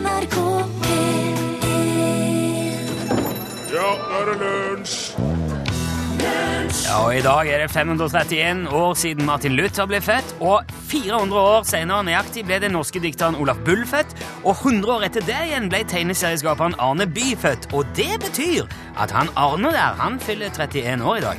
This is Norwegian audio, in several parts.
NRK P1 Ja, nå er det lunsj! Ja, og I dag er det 531 år siden Martin Luther ble født, og 400 år senere nøyaktig ble den norske dikteren Olaf Bull født, og 100 år etter det igjen ble tegneserieskaperen Arne By født, og det betyr at han Arne der, han fyller 31 år i dag.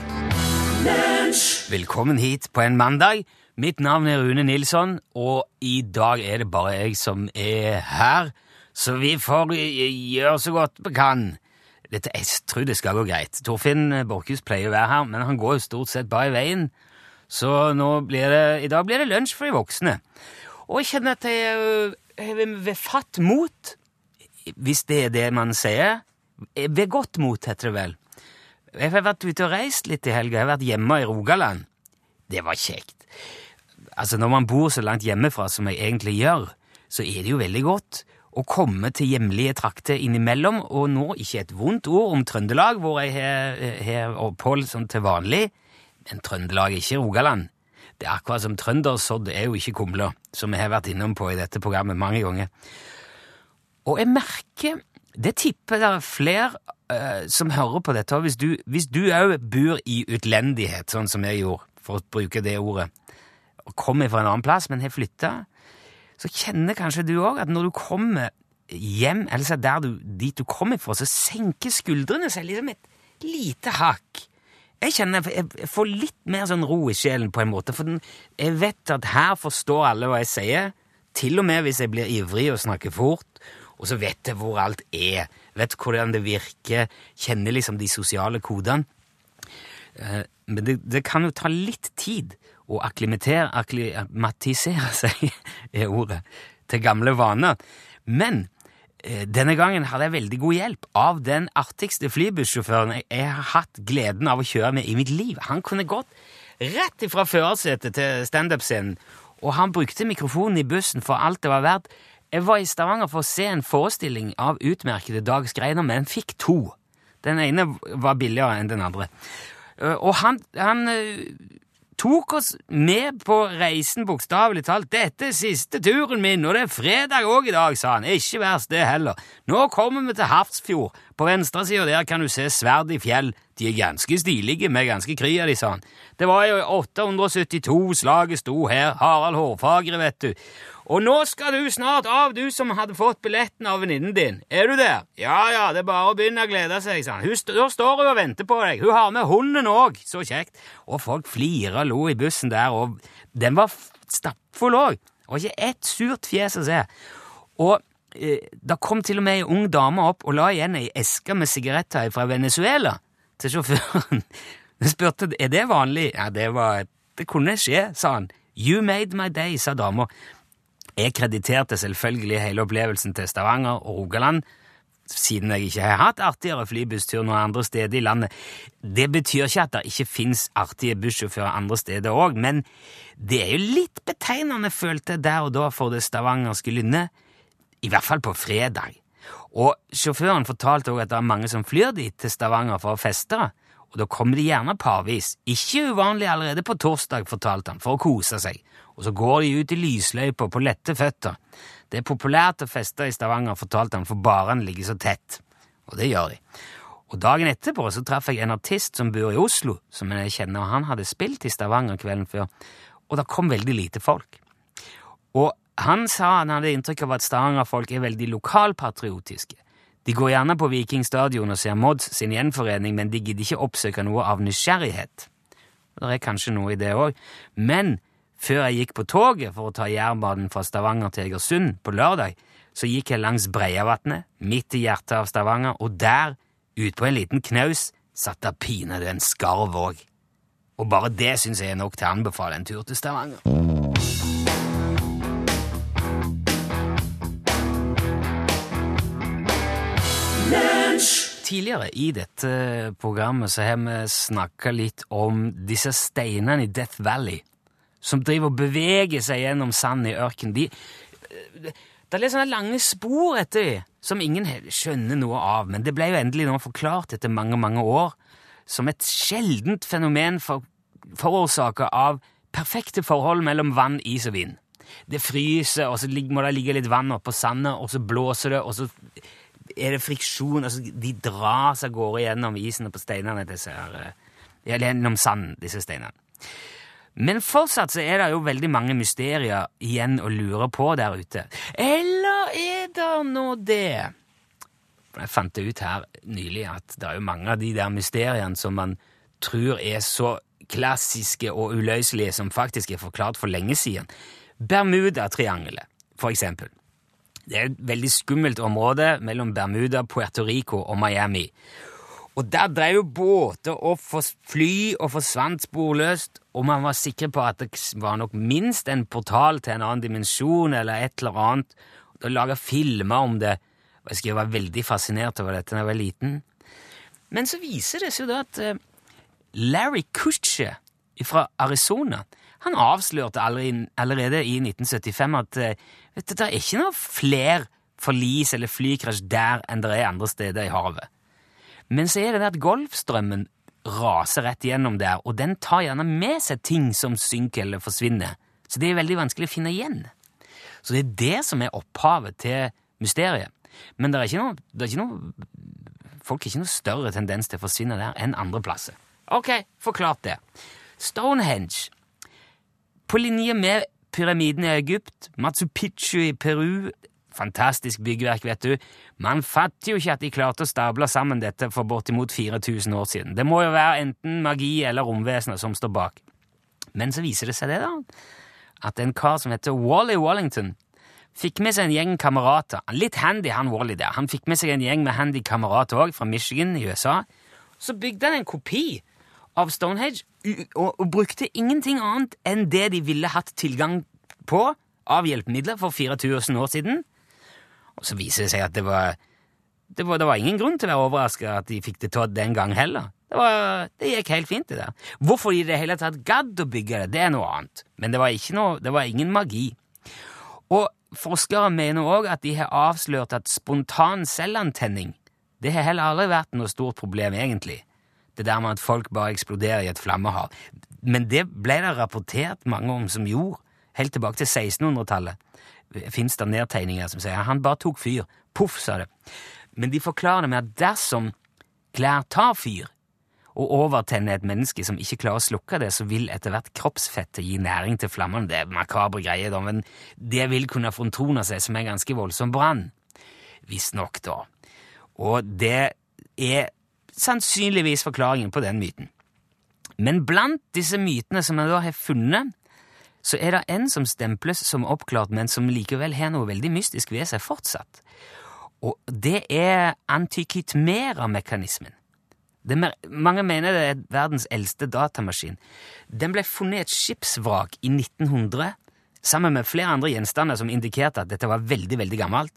Velkommen hit på en mandag. Mitt navn er Rune Nilsson, og i dag er det bare jeg som er her, så vi får eh, gjøre så godt vi kan. Dette, jeg tror det skal gå greit. Torfinn Borchhus pleier å være her, men han går jo stort sett bare i veien. Så det, i dag blir det lunsj for de voksne. Og jeg kjenner at jeg har ved- ved fatt mot, hvis det er det man sier. Ved godt mot, heter det vel. Jeg har vært ute og reist litt i helga. Jeg har vært hjemme i Rogaland. Det var kjekt. Altså, når man bor så langt hjemmefra som jeg egentlig gjør, så er det jo veldig godt å komme til hjemlige trakter innimellom, og nå ikke et vondt ord om Trøndelag, hvor jeg har- opphold sånn til vanlig, men Trøndelag er ikke Rogaland. Det er akkurat som trøndersodd er jo ikke kumler, som vi har vært innom på i dette programmet mange ganger. Og jeg merker, det tipper det er flere uh, som hører på dette, hvis du, hvis du også bor i utlendighet, sånn som jeg gjorde, for å bruke det ordet, og kommer fra en annen plass, men har flyttet, så kjenner kanskje du også at når du kommer hjem, eller så der du, dit du kommer fra, så senker skuldrene seg liksom et lite hakk. Jeg kjenner jeg får litt mer sånn ro i sjelen på en måte, for jeg vet at her forstår alle hva jeg sier, til og med hvis jeg blir ivrig og snakker fort, og så vet jeg hvor alt er, vet hvordan det virker, kjenner liksom de sosiale kodene. Eh, Men det, det kan jo ta litt tid å akklimatisere seg, er ordet, til gamle vaner. Men eh, denne gangen hadde jeg veldig god hjelp av den artigste flybussjåføren jeg har hatt gleden av å kjøre med i mitt liv. Han kunne gått rett ifra førersetet til standup-scenen, og han brukte mikrofonen i bussen for alt det var verdt. Jeg var i Stavanger for å se en forestilling av utmerkede Dag Skreiner, men fikk to. Den ene var billigere enn den andre. Eh, Og han, han eh, tok oss med på reisen, bokstavelig talt. 'Dette er siste turen min, og det er fredag òg i dag', sa han. Ikke verst, det heller. Nå kommer vi til Hafrsfjord. På venstre side der kan du se sverd i fjell. De er ganske stilige, med ganske kry de, sa han. Det var jo 872 slaget sto her, Harald Hårfagre, vet du. Og nå skal du snart av, du som hadde fått billetten av venninnen din. Er du der? Ja, ja, det er bare å begynne å glede seg, sa han. Da står hun og venter på deg. Hun har med hunden òg. Så kjekt. Og folk flira lo i bussen der, og den var stappfull òg. Og ikke ett surt fjes å se. Og eh, da kom til og med ei ung dame opp og la igjen ei eske med sigaretter fra Venezuela til sjåføren. Hun spurte er det vanlig. Ja, det var Det kunne skje, sa han. You made my day, sa dama. Jeg krediterte selvfølgelig hele opplevelsen til Stavanger og Rogaland, siden jeg ikke har hatt artigere flybusstur noen andre steder i landet. Det betyr ikke at det ikke fins artige bussjåfører andre steder òg, men det er jo litt betegnende, følte jeg der og da, for det stavangerske lynnet. I hvert fall på fredag. Og sjåføren fortalte òg at det er mange som flyr dit til Stavanger for å feste, og da kommer de gjerne parvis. Ikke uvanlig allerede på torsdag, fortalte han, for å kose seg. Og så går de ut i lysløypa på lette føtter. Det er populært å feste i Stavanger, fortalte han, for barene ligger så tett. Og det gjør de. Og dagen etterpå så traff jeg en artist som bor i Oslo, som jeg kjenner, og han hadde spilt i Stavanger kvelden før, og det kom veldig lite folk. Og han sa han hadde inntrykk av at Stavanger-folk er veldig lokalpatriotiske. De går gjerne på Viking stadion og ser Mods sin gjenforening, men de gidder ikke oppsøke noe av nysgjerrighet. Det er kanskje noe i det òg. Men før jeg gikk på toget for å ta Jærbanen fra Stavanger til Egersund på lørdag, så gikk jeg langs Breiavatnet, midt i hjertet av Stavanger, og der, utpå en liten knaus, satt det pinadø en skarv òg. Og bare det syns jeg er nok til å anbefale en tur til Stavanger. Tidligere i dette programmet så har vi snakka litt om disse steinene i Death Valley, som driver og beveger seg gjennom sand i ørkenen. De, det er litt sånne lange spor etter dem, som ingen skjønner noe av, men det ble jo endelig nå forklart etter mange, mange år som et sjeldent fenomen for, forårsaka av perfekte forhold mellom vann, is og vind. det fryser, og så må det ligge litt vann oppå sandet, og så blåser det, og så er det friksjon. altså De dras av gårde gjennom isen og på steinene. Disse her, eh, gjennom sanden, disse steinene. Men fortsatt så er det jo veldig mange mysterier igjen å lure på der ute. Eller er det nå det? Jeg fant det ut her nylig at det er jo mange av de der mysteriene som man tror er så klassiske og uløselige som faktisk er forklart for lenge siden. Bermudatriangelet, for eksempel. Det er et veldig skummelt område mellom Bermuda, Puerto Rico og Miami. Og der drev jo båter og fly og forsvant sporløst, og man var sikker på at det var nok minst en portal til en annen dimensjon eller et eller annet. Og laga filmer om det. Og jeg var veldig fascinert over dette da jeg var liten. Men så viser det seg da at eh, Larry Kutcher fra Arizona han avslørte allerede i 1975 at eh, vet du, det er ikke noe flere forlis eller flykrasj der enn det er andre steder i havet. Men så er det det at Golfstrømmen raser rett gjennom der, og den tar gjerne med seg ting som synker eller forsvinner. Så det er veldig vanskelig å finne igjen. Så det er det som er opphavet til mysteriet. Men det er ikke noe, det er ikke noe Folk har ikke noe større tendens til å forsvinne der enn andre plasser. Ok, forklart det. Stonehenge på linje med pyramiden i Egypt, Machu Picchu i Peru Fantastisk byggverk, vet du. Man fatter jo ikke at de klarte å stable sammen dette for bortimot 4000 år siden. Det må jo være enten magi eller romvesener som står bak. Men så viser det seg det, da, at en kar som heter Wally Wallington, fikk med seg en gjeng kamerater. Litt handy, han Wally der. Han fikk med seg en gjeng med handy kamerater òg, fra Michigan i USA. Så bygde han en kopi av Stonehenge og, og, brukte ingenting annet enn det de ville hatt tilgang på av hjelpemidler for 4000 år siden. Og så viser det seg at det var, det var, det var ingen grunn til å være overraska at de fikk det til den gang heller. Det, var, det, gikk helt fint, det der. Hvorfor de i det hele tatt gadd å bygge det, det er noe annet. Men det var, noe, det var ingen magi. Og forskere mener òg at de har avslørt at spontan selvantenning det har heller aldri vært noe stort problem, egentlig. Det der med at folk bare eksploderer i et flammehav. Men det ble det rapportert mange om som gjorde, helt tilbake til 1600-tallet. Fins det nedtegninger som sier han bare tok fyr. Poff, sa det. Men de forklarer det med at dersom klær tar fyr, og overtenner et menneske som ikke klarer å slukke det, så vil etter hvert kroppsfettet gi næring til flammene. Det er makabre greier, da, men det vil kunne frontrone seg som en ganske voldsom brann. Visstnok, da. Og det er sannsynligvis forklaringen på den myten. Men blant disse mytene som jeg da har funnet, så er det en som stemples som oppklart, men som likevel har noe veldig mystisk ved seg fortsatt. Og det er antikitmera-mekanismen. Mange mener det er verdens eldste datamaskin. Den ble funnet i et skipsvrak i 1900 sammen med flere andre gjenstander som indikerte at dette var veldig, veldig gammelt.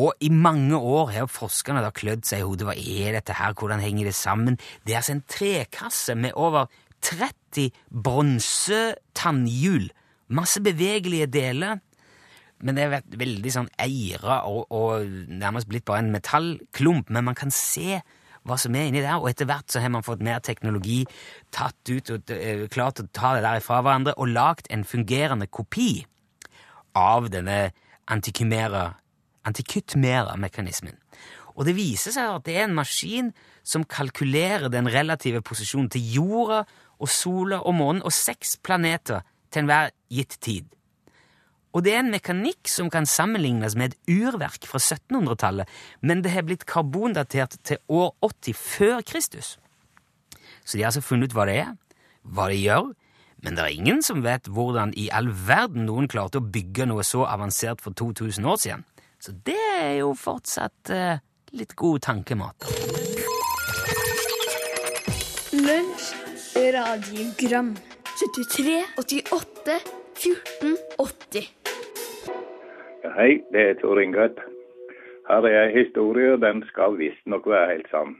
Og i mange år har forskerne da klødd seg i hodet. Hva er dette her? Hvordan henger det sammen? Det er altså en trekasse med over 30 bronsetannhjul. Masse bevegelige deler. Men det er veldig sånn eira og, og, nærmest blitt bare en metallklump. Men man kan se hva som er inni der, og etter hvert så har man fått mer teknologi, tatt ut og uh, klart å ta det der fra hverandre og lagd en fungerende kopi av denne antikymera antikytmera-mekanismen. Og det viser seg at det er en maskin som kalkulerer den relative posisjonen til jorda og sola og månen og seks planeter til enhver gitt tid. Og det er en mekanikk som kan sammenlignes med et urverk fra 1700-tallet, men det har blitt karbondatert til år 80 før Kristus. Så de har altså funnet ut hva det er, hva det gjør, men det er ingen som vet hvordan i all verden noen klarte å bygge noe så avansert for 2000 år siden. Så det er jo fortsatt eh, litt god tankemat. Lunsj, radiogram, 73, 88, 14, 80. Hei, det er Tor Ingat. Her er ei historie, og den skal visstnok være helt sann.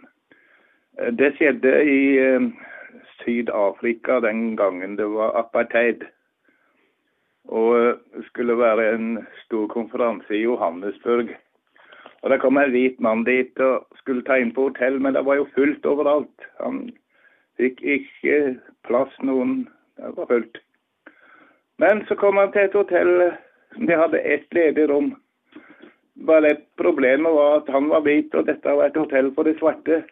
Det skjedde i eh, Syd-Afrika den gangen det var apartheid. Og det eh, skulle være en stor konferanse i Johannesburg. Og Det kom en hvit mann dit og skulle ta inn på hotell, men det var jo fullt overalt. Han fikk ikke plass noen. Det var fullt. Men så kom han til et hotell som de hadde ett ledig rom. Bare Problemet var at han var hvit, og dette var et hotell for de svarte.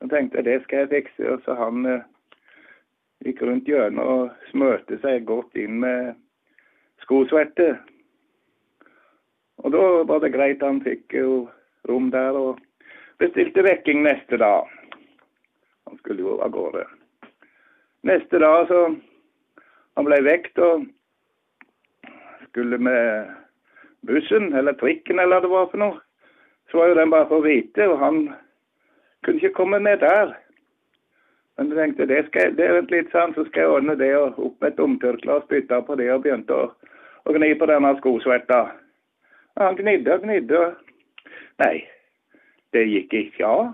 Så tenkte jeg det skal jeg fikse, og så han eh, gikk rundt hjørnet og smørte seg godt inn med skosvette. Og da var det greit, han fikk jo rom der og bestilte vekking neste dag. Han skulle jo av gårde. Neste dag så Han ble vekt og skulle med bussen eller trikken eller hva det var for noe. Så var jo den bare for hvite, og han kunne ikke komme med der. Men jeg tenkte det skal, det er litt sånn, så skal jeg ordne det og opp med et omtørkle og spytte på det og begynte å, å gni på denne skosverta. Og han gnidde og gnidde. Nei, det gikk ikke av.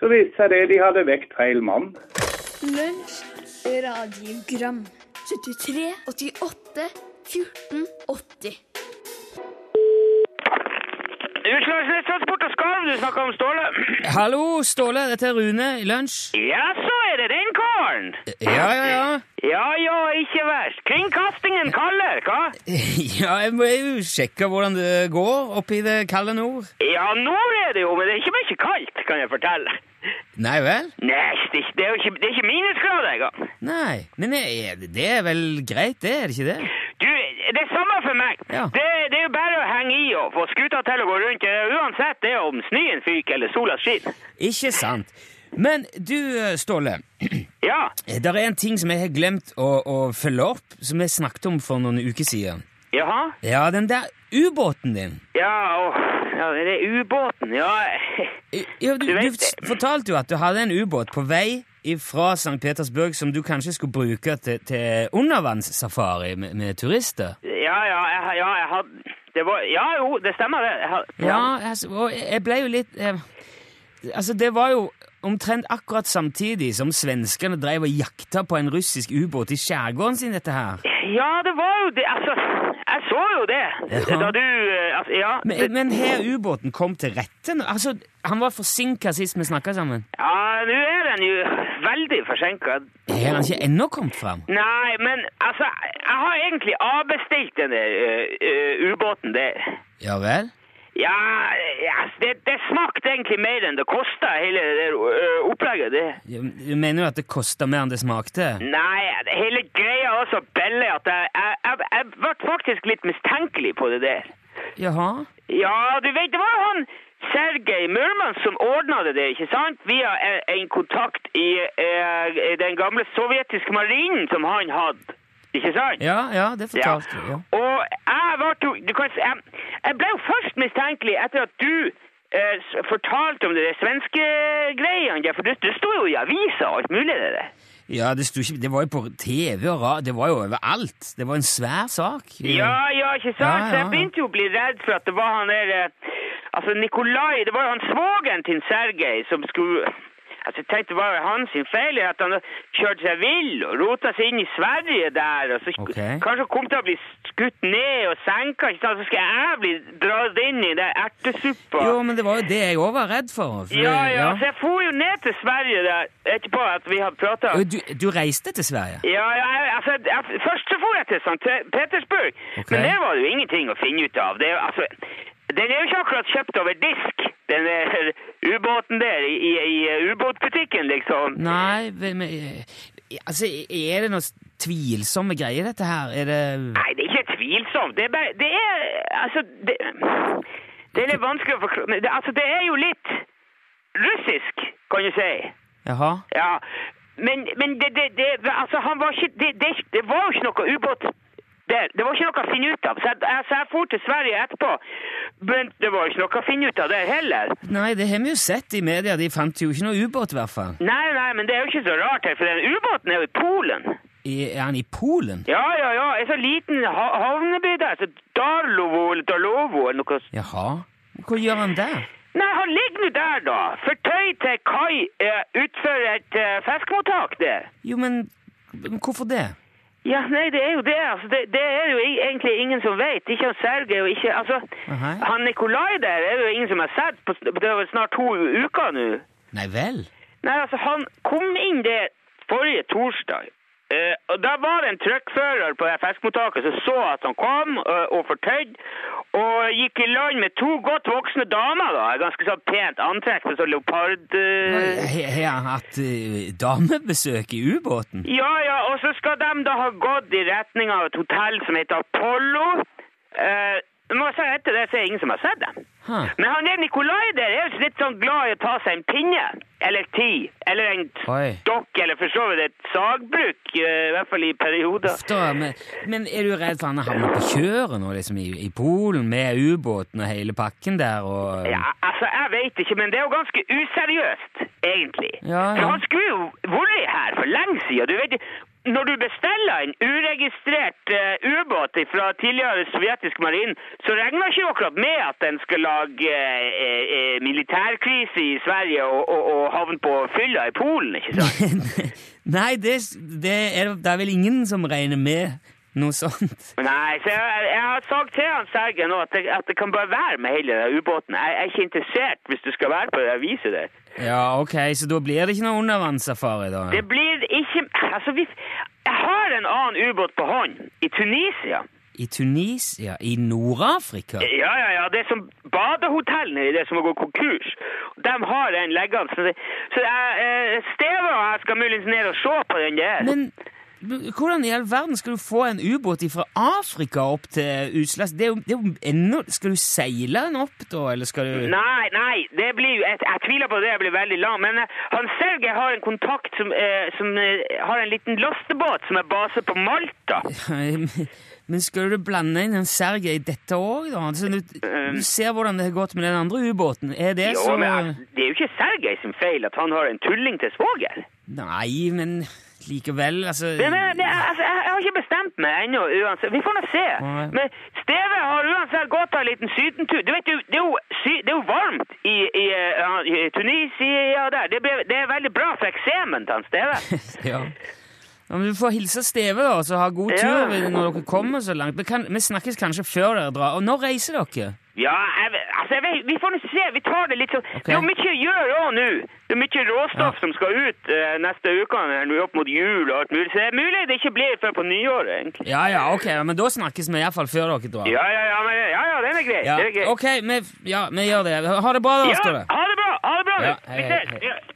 Så viste seg det de hadde vekt feil mann. Lunsj, radiogram 73 88 14 80 Utslagsnett og Skarv, du snakker om Ståle? Hallo, Ståle. Dette er Rune i lunsj. Ja, så er det den karen! Ja, ja, ja. Ja, ja, ikke verst. Kringkastingen kaller, hva? Ja, jeg må jo sjekke hvordan det går oppe i det kalde nord. Ja, nord er det jo, men det er ikke mye kaldt, kan jeg fortelle. Nei vel? Nei, er det er jo ikke, det er ikke minusgrader engang. Nei. Men er- det er vel greit, det? Er det ikke det? Det er samme for meg. Ja. Det, det er jo bare å henge i og få skuta til å gå rundt. Uansett det er om snøen fyker eller sola skinner. Ikke sant. Men du, Ståle. Ja. Det er en ting som jeg har glemt å, å følge opp, som jeg snakket om for noen uker siden. Jaha? Ja, den der ubåten din. Ja, åh, ja, det er ubåten, ja. Ja, du, Du du fortalte jo at du hadde en ubåt på vei fra St. Petersburg som du kanskje skulle bruke til, til undervannssafari med, med turister. Ja, ja, jeg, ja, jeg hadde det var, Ja, jo, det stemmer det. Jeg, had- Ja, altså, og jeg ble jo litt eh, Altså, det var jo omtrent akkurat samtidig som svenskene drev og jakta på en russisk ubåt i skjærgården sin, dette her. Ja, det var jo det. Altså, jeg så jo det. Ja. Da du eh, altså, Ja, Men, men her ubåten kom til rette? Altså, han var forsinka sist vi snakka sammen. ja nå er den jo veldig forsinka. Er han ikke ennå kommet fram? Nei, men altså, jeg har egentlig avbestilt denne uh, uh, ubåten der. Ja vel? Ja, yes, det, det smakte egentlig mer enn det kosta, hele det eh, opplegget. det. Du mener jo at det kosta mer enn det smakte? Nei, det hele greia var så billig at jeg, jeg, jeg, jeg ble faktisk litt mistenkelig på det der. Jaha? Ja, du vet, det var han Sergej Murman som ordna det der, ikke sant? Via en, en kontakt i eh, den gamle sovjetiske marinen som han hadde. Ikke sant? Ja, ja, det fortalte du. Ja. Og jeg var jo du kan, jeg, jeg ble jo først mistenkelig etter at du eh, fortalte om det svenske greiene. For det, det sto jo i avisa og alt mulig det der. Ja, det, ikke, det var jo på TV og rad, det var jo overalt. Det var en svær sak. Ja, ja, ikke sant? Ja, ja, Så jeg begynte jo å bli redd for at det var han der eh, Altså, Nikolai Det var jo han svogeren til Sergej som skulle Altså, jeg tenkte bare hans feil at han kjørte seg vill og rota seg inn i Sverige der, og så okay. Kanskje kom til å bli skutt ned og senka, ikke sant? Så skal jeg bli dratt inn i den ertesuppa. Jo, men det var jo det jeg òg var redd for. for Ja, ja, så jeg for jo ned til Sverige der etterpå at vi hadde prata. Du, du reiste til Sverige? Ja, ja, altså, jeg, først så for jeg til St. Petersburg, okay. men der var det jo ingenting å finne ut av. Det, er altså, den er jo ikke akkurat kjøpt over disk, den der ubåten der i, i, i ubåtbutikken, liksom. Nei, men, men, altså, er det noe tvilsomme greier, dette her? Er det Nei, det er ikke tvilsomt. Det er bare Det er Altså, det, det er litt vanskelig å forklare det, Altså, det er jo litt russisk, kan du si. Jaha? Ja, men, men det, det, det, altså, han var ikke, det, det, det var jo ikke noe ubåt der. Det var ikke noe å finne ut av. Så jeg, så jeg for til Sverige etterpå, men det var ikke noe å finne ut av der heller. Nei, det har vi jo sett i media. De fant jo ikke noe ubåt, i hvert fall. Nei, nei, men det er jo ikke så rart her, for den ubåten er jo i Polen. I, er han i Polen? Ja, ja, ja, en så liten ha havneby der, så Darlovo eller Dalovo eller noe. Jaha? Hva gjør han der? Nei, han ligger nå der da, fortøyd til kai eh, utfor et eh, fiskemottak der. Jo, men, men hvorfor det? Ja, nei, det er jo det. Altså, det, det er jo egentlig ingen som vet. Ikke han Sergej og ikke Altså, Aha. han Nikolai der er det jo ingen som har sett på Det er vel snart to uker nå. Nei vel? Nei, altså, han kom inn der forrige torsdag. Eh, og Da var det en truckfører på fiskemottaket som så at han kom eh, og fortøyd, og gikk i land med to godt voksne damer. da, Ganske så pent antrekk med sånn leopard... eh, Har han hatt damebesøk i ubåten? Ja, ja, og så skal de da ha gått i retning av et hotell som heter Apollo. Eh, må jeg si etter det, så er det ingen som har sett dem. Huh. Men han er Nikolai der er litt sånn glad i å ta seg en pinne, eller ti, eller en Oi. stokk, eller for så vidt et sagbruk, eh, i hvert fall i perioder. Da, men, men er du redd for han har havnet på kjøret nå, liksom, i, i Polen med ubåten og hele pakken der, og Ja, altså, jeg vet ikke, men det er jo ganske useriøst, egentlig. Ja, For han skulle jo vært her for lenge siden. Du vet, når du bestiller en uregistrert uh, ubåt fra tidligere sovjetisk marin, så regner ikke akkurat med at den skal lage uh, uh, militærkrise i Sverige og, og, og havne på fylla i Polen, ikke sant? Nei, det, det, er, det er vel ingen som regner med noe sånt. Nei, så jeg, jeg har sagt til han Sergen at det, at det kan bare være med hele ubåten. Jeg, jeg er ikke interessert hvis du skal være på det viset der. Ja, ok, så da blir det ikke noe undervannssafari, da? Det blir ikke Altså, vi, jeg har en annen ubåt på hånd. I Tunisia. I Tunisia? I Nord-Afrika? Ja, ja, ja. Det er som badehotellene i det som har gått konkurs. De har en liggende. Så, det, så jeg, eh, Steve og jeg skal muligens ned og se på den der. Men hvordan i all verden skal du få en ubåt fra Afrika opp til utslags... Det er jo, det er jo ennå Skal du seile den opp, da, eller skal du Nei, nei, det blir jo, jeg, jeg tviler på at det blir veldig langt. Men eh, han Sergej har en kontakt som, eh, som eh, har en liten lastebåt som er base på Malta. Men skal du blande inn en Sergej i dette òg, da? Altså, du, du ser hvordan det har gått med den andre ubåten. Er det Jo, så men altså, Det er jo ikke Sergej sin feil at han har en tulling til svoger. Nei, men likevel, altså det, men, det, altså, jeg, jeg har ikke bestemt meg ennå. uansett. Vi får nå se. Nei. Men Steve har uansett gått av en liten sydentur. Du vet, det er jo, det er jo varmt i, i, eh, i Tunisia der. Det, ble, det er veldig bra for eksemen til han Steve. ja. Ja, men Du får hilse Steve, da, så ha god tur Ja. når dere kommer så langt. Vi, kan, vi snakkes kanskje før dere drar. Og når reiser dere? Ja, jeg, altså, jeg vet, vi får nå se. Vi tar det litt sånn. okay. Det er jo mye å gjøre òg nå. Det er mye råstoff som skal ut eh, neste uke, nå opp mot jul og alt mulig. Så det er mulig det ikke blir før på nyåret, egentlig. Ja, ja, ok, men da snakkes vi iallfall før dere drar. Ja, ja, ja, men, ja, ja den er grei. Ja, Den er grei. ok, vi, ja, vi gjør det. Ha det bra, da, Ja, ha det bra! Ha det bra! Ja, hei. Ja, hei, hei.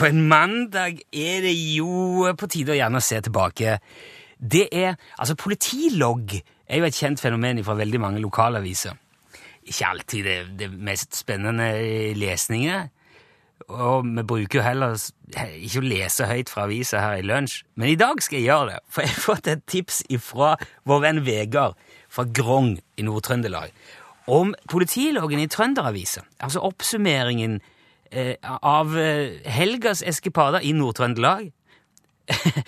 På en mandag er det jo på tide å gjerne se tilbake. Det er, altså Politilogg er jo et kjent fenomen fra veldig mange lokalaviser. Ikke alltid det, det mest spennende lesninger. Og vi bruker jo heller ikke å lese høyt fra avisa her i lunsj. Men i dag skal jeg gjøre det, for jeg har fått et tips fra vår venn Vegard fra Grong i Nord-Trøndelag om politiloggen i Trønderavisa. Altså oppsummeringen eh, av eh, helgas eskipader i Nord-Trøndelag.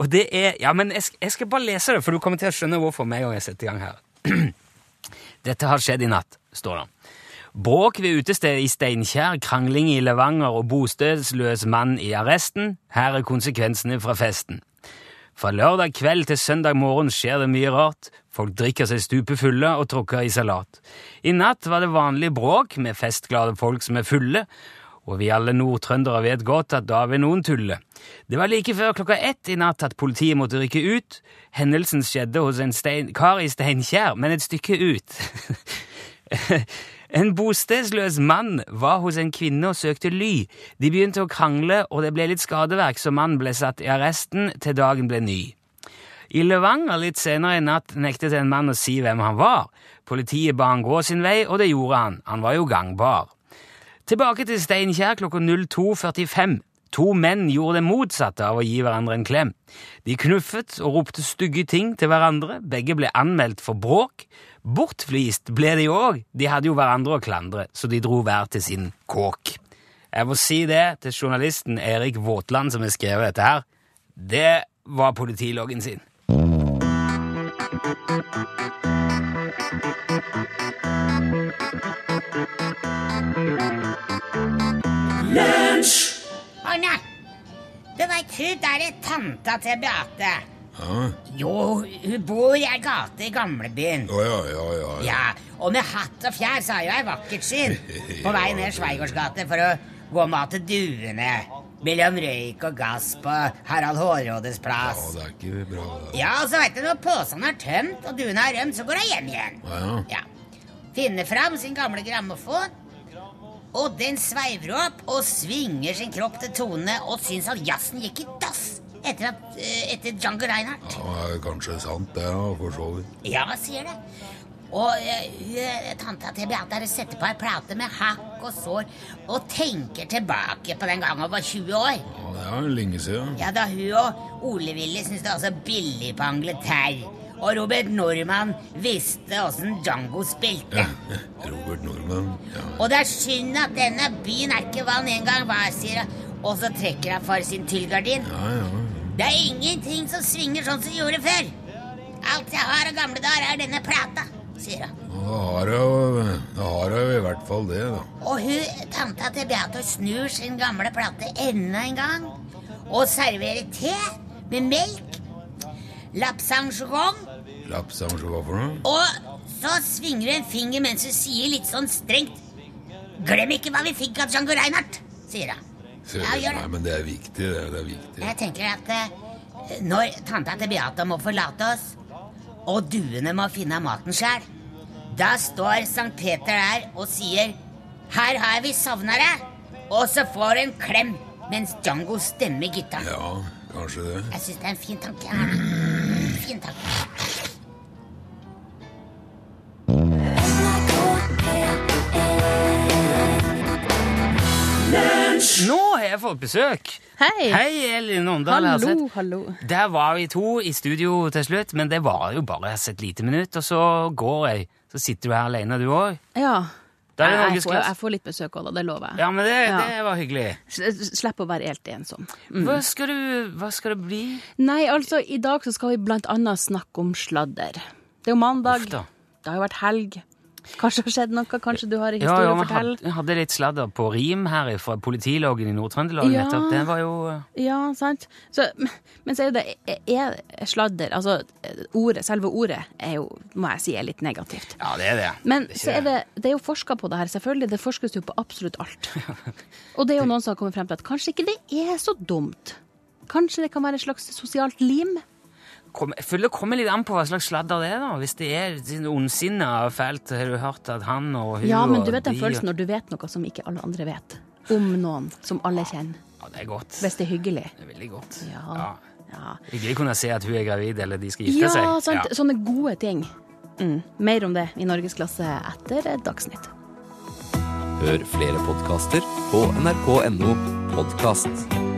Og det er Ja, men jeg, jeg skal bare lese det, for du kommer til å skjønne hvorfor en gang jeg setter i gang her. Dette har skjedd i natt, står det. Bråk ved utestedet i Steinkjer, krangling i Levanger og bostedsløs mann i arresten. Her er konsekvensene fra festen. Fra lørdag kveld til søndag morgen skjer det mye rart. Folk drikker seg stupefulle og tråkker i salat. I natt var det vanlig bråk med festglade folk som er fulle, og vi alle nordtrøndere vet godt at da vil noen tulle. Det var like før klokka ett i natt at politiet måtte rykke ut. Hendelsen skjedde hos en stein, kar i Steinkjer, men et stykke ut. En bostedsløs mann var hos en kvinne og søkte ly. De begynte å krangle, og det ble litt skadeverk, så mannen ble satt i arresten til dagen ble ny. I Levanger litt senere i natt nektet en mann å si hvem han var. Politiet ba han gå sin vei, og det gjorde han. Han var jo gangbar. Tilbake til Steinkjer klokka 02.45. To menn gjorde det motsatte av å gi hverandre en klem. De knuffet og ropte stygge ting til hverandre. Begge ble anmeldt for bråk. Bortflist ble de òg. De hadde jo hverandre å klandre, så de dro hver til sin kåk. Jeg må si det til journalisten Erik Våtland som har skrevet dette her. Det var politiloggen sin. Å nei! Du veit hun er tanta til Beate. Jo, hun bor i ei gate i gamlebyen. Oh, ja, ja, ja. ja. Ja, og med hatt og fjær så har jo ei vakkert syn. På vei ned Sveigårdsgate for å gå mat til duene. Mellom røyk og gass på Harald Hårrådes plass. Ja, det er ikke bra, Da. Ja, og så veit du når posen er tømt og duene har rømt, så går hun hjem igjen. Ja, ja. Ja. Finner fram sin gamle grammofon, og den sveiver opp og svinger sin kropp til tonene og syns at jazzen gikk i dass etter, at, eh, etter Django Reinhardt. Ja, det er kanskje sant, det, ja, for så vidt. Ja, sier det. Og uh, tanta til Beate setter på ei plate med hakk og sår og tenker tilbake på den gangen hun var 20 år. Ja, det er lenge siden. Ja, Da hun og Ole Willy syntes det var så billig på Angleterre. Og Robert Norman visste åssen Django spilte. Ja, Robert Norman, Ja. Og det er synd at denne byen er ikke hva den en gang var, sier hun. Og så trekker hun for sin tyllgardin. Ja, ja. Det er ingenting som svinger sånn som det gjorde før. Alt jeg har av gamle dager, er denne plata, sier hun. Da har jeg jo i hvert fall det, da. Og hun, tanta til Beate snur sin gamle plate enda en gang og serverer te med melk, lapsang Lapsang, hva for noe? og så svinger hun en finger mens hun sier litt sånn strengt Glem ikke hva vi fikk av Django Reinhardt, sier hun. Ja, gjør Nei, men det er viktig, det. Det er viktig. Jeg tenker at eh, når tanta til Beate må forlate oss, og duene må finne maten sjæl, da står Sankt Peter der og sier 'Her har vi savna deg', og så får du en klem mens Django stemmer gutta. Ja, kanskje det. Jeg syns det er en fin tanke. Fin tanke. Har jeg fått besøk! Hei! Hei, Elin Åndal Hallo, hallo. Der var vi to i studio til slutt, men det var jo bare et lite minutt, og så går jeg. Så sitter du her alene, du òg. Ja. Jeg, jeg, får, jeg får litt besøk òg. Det lover jeg. Ja, men det, Ja. det var hyggelig. Slipp å være helt ensom. Mm. Hva skal, du, hva skal det bli? Nei, altså, i dag så skal vi blant annet snakke om sladder. Det er jo mandag. Det har jo vært helg. Kanskje har skjedd noe? Kanskje du har en Ja, historie ja, å fortelle? Ja, jeg hadde litt sladder på rim her fra politiloggen i Nord-Trøndelag Ja. nettopp. Det var jo eh, Ja, sant. Så, men så er det er sladder Altså, ordet, selve ordet er jo, må jeg si, er litt negativt. Ja, det er det. Men Det er så er det, det er jo forska på det her, selvfølgelig. Det forskes jo på absolutt alt. Og det er jo noen som har kommet frem til at kanskje ikke det er så dumt. Kanskje det kan være et slags sosialt lim. Kom, jeg føler det kommer litt an på hva slags sladder det er. da. Hvis det er ondsinne ondsinna og fælt, har du hørt at han og hun Ja, men du vet den de- følelsen når du vet noe som ikke alle andre vet. Om noen som alle kjenner. Ja, det er godt. Hvis det er hyggelig. Det er veldig godt. Ja. Ja, Hyggelig å kunne se at hun er gravid, eller de skal gifte ja seg. sant. Sånne gode ting. Mm. Mer om det i Norgesklasse etter Dagsnytt. Hør flere podkaster på nrk.no podkast.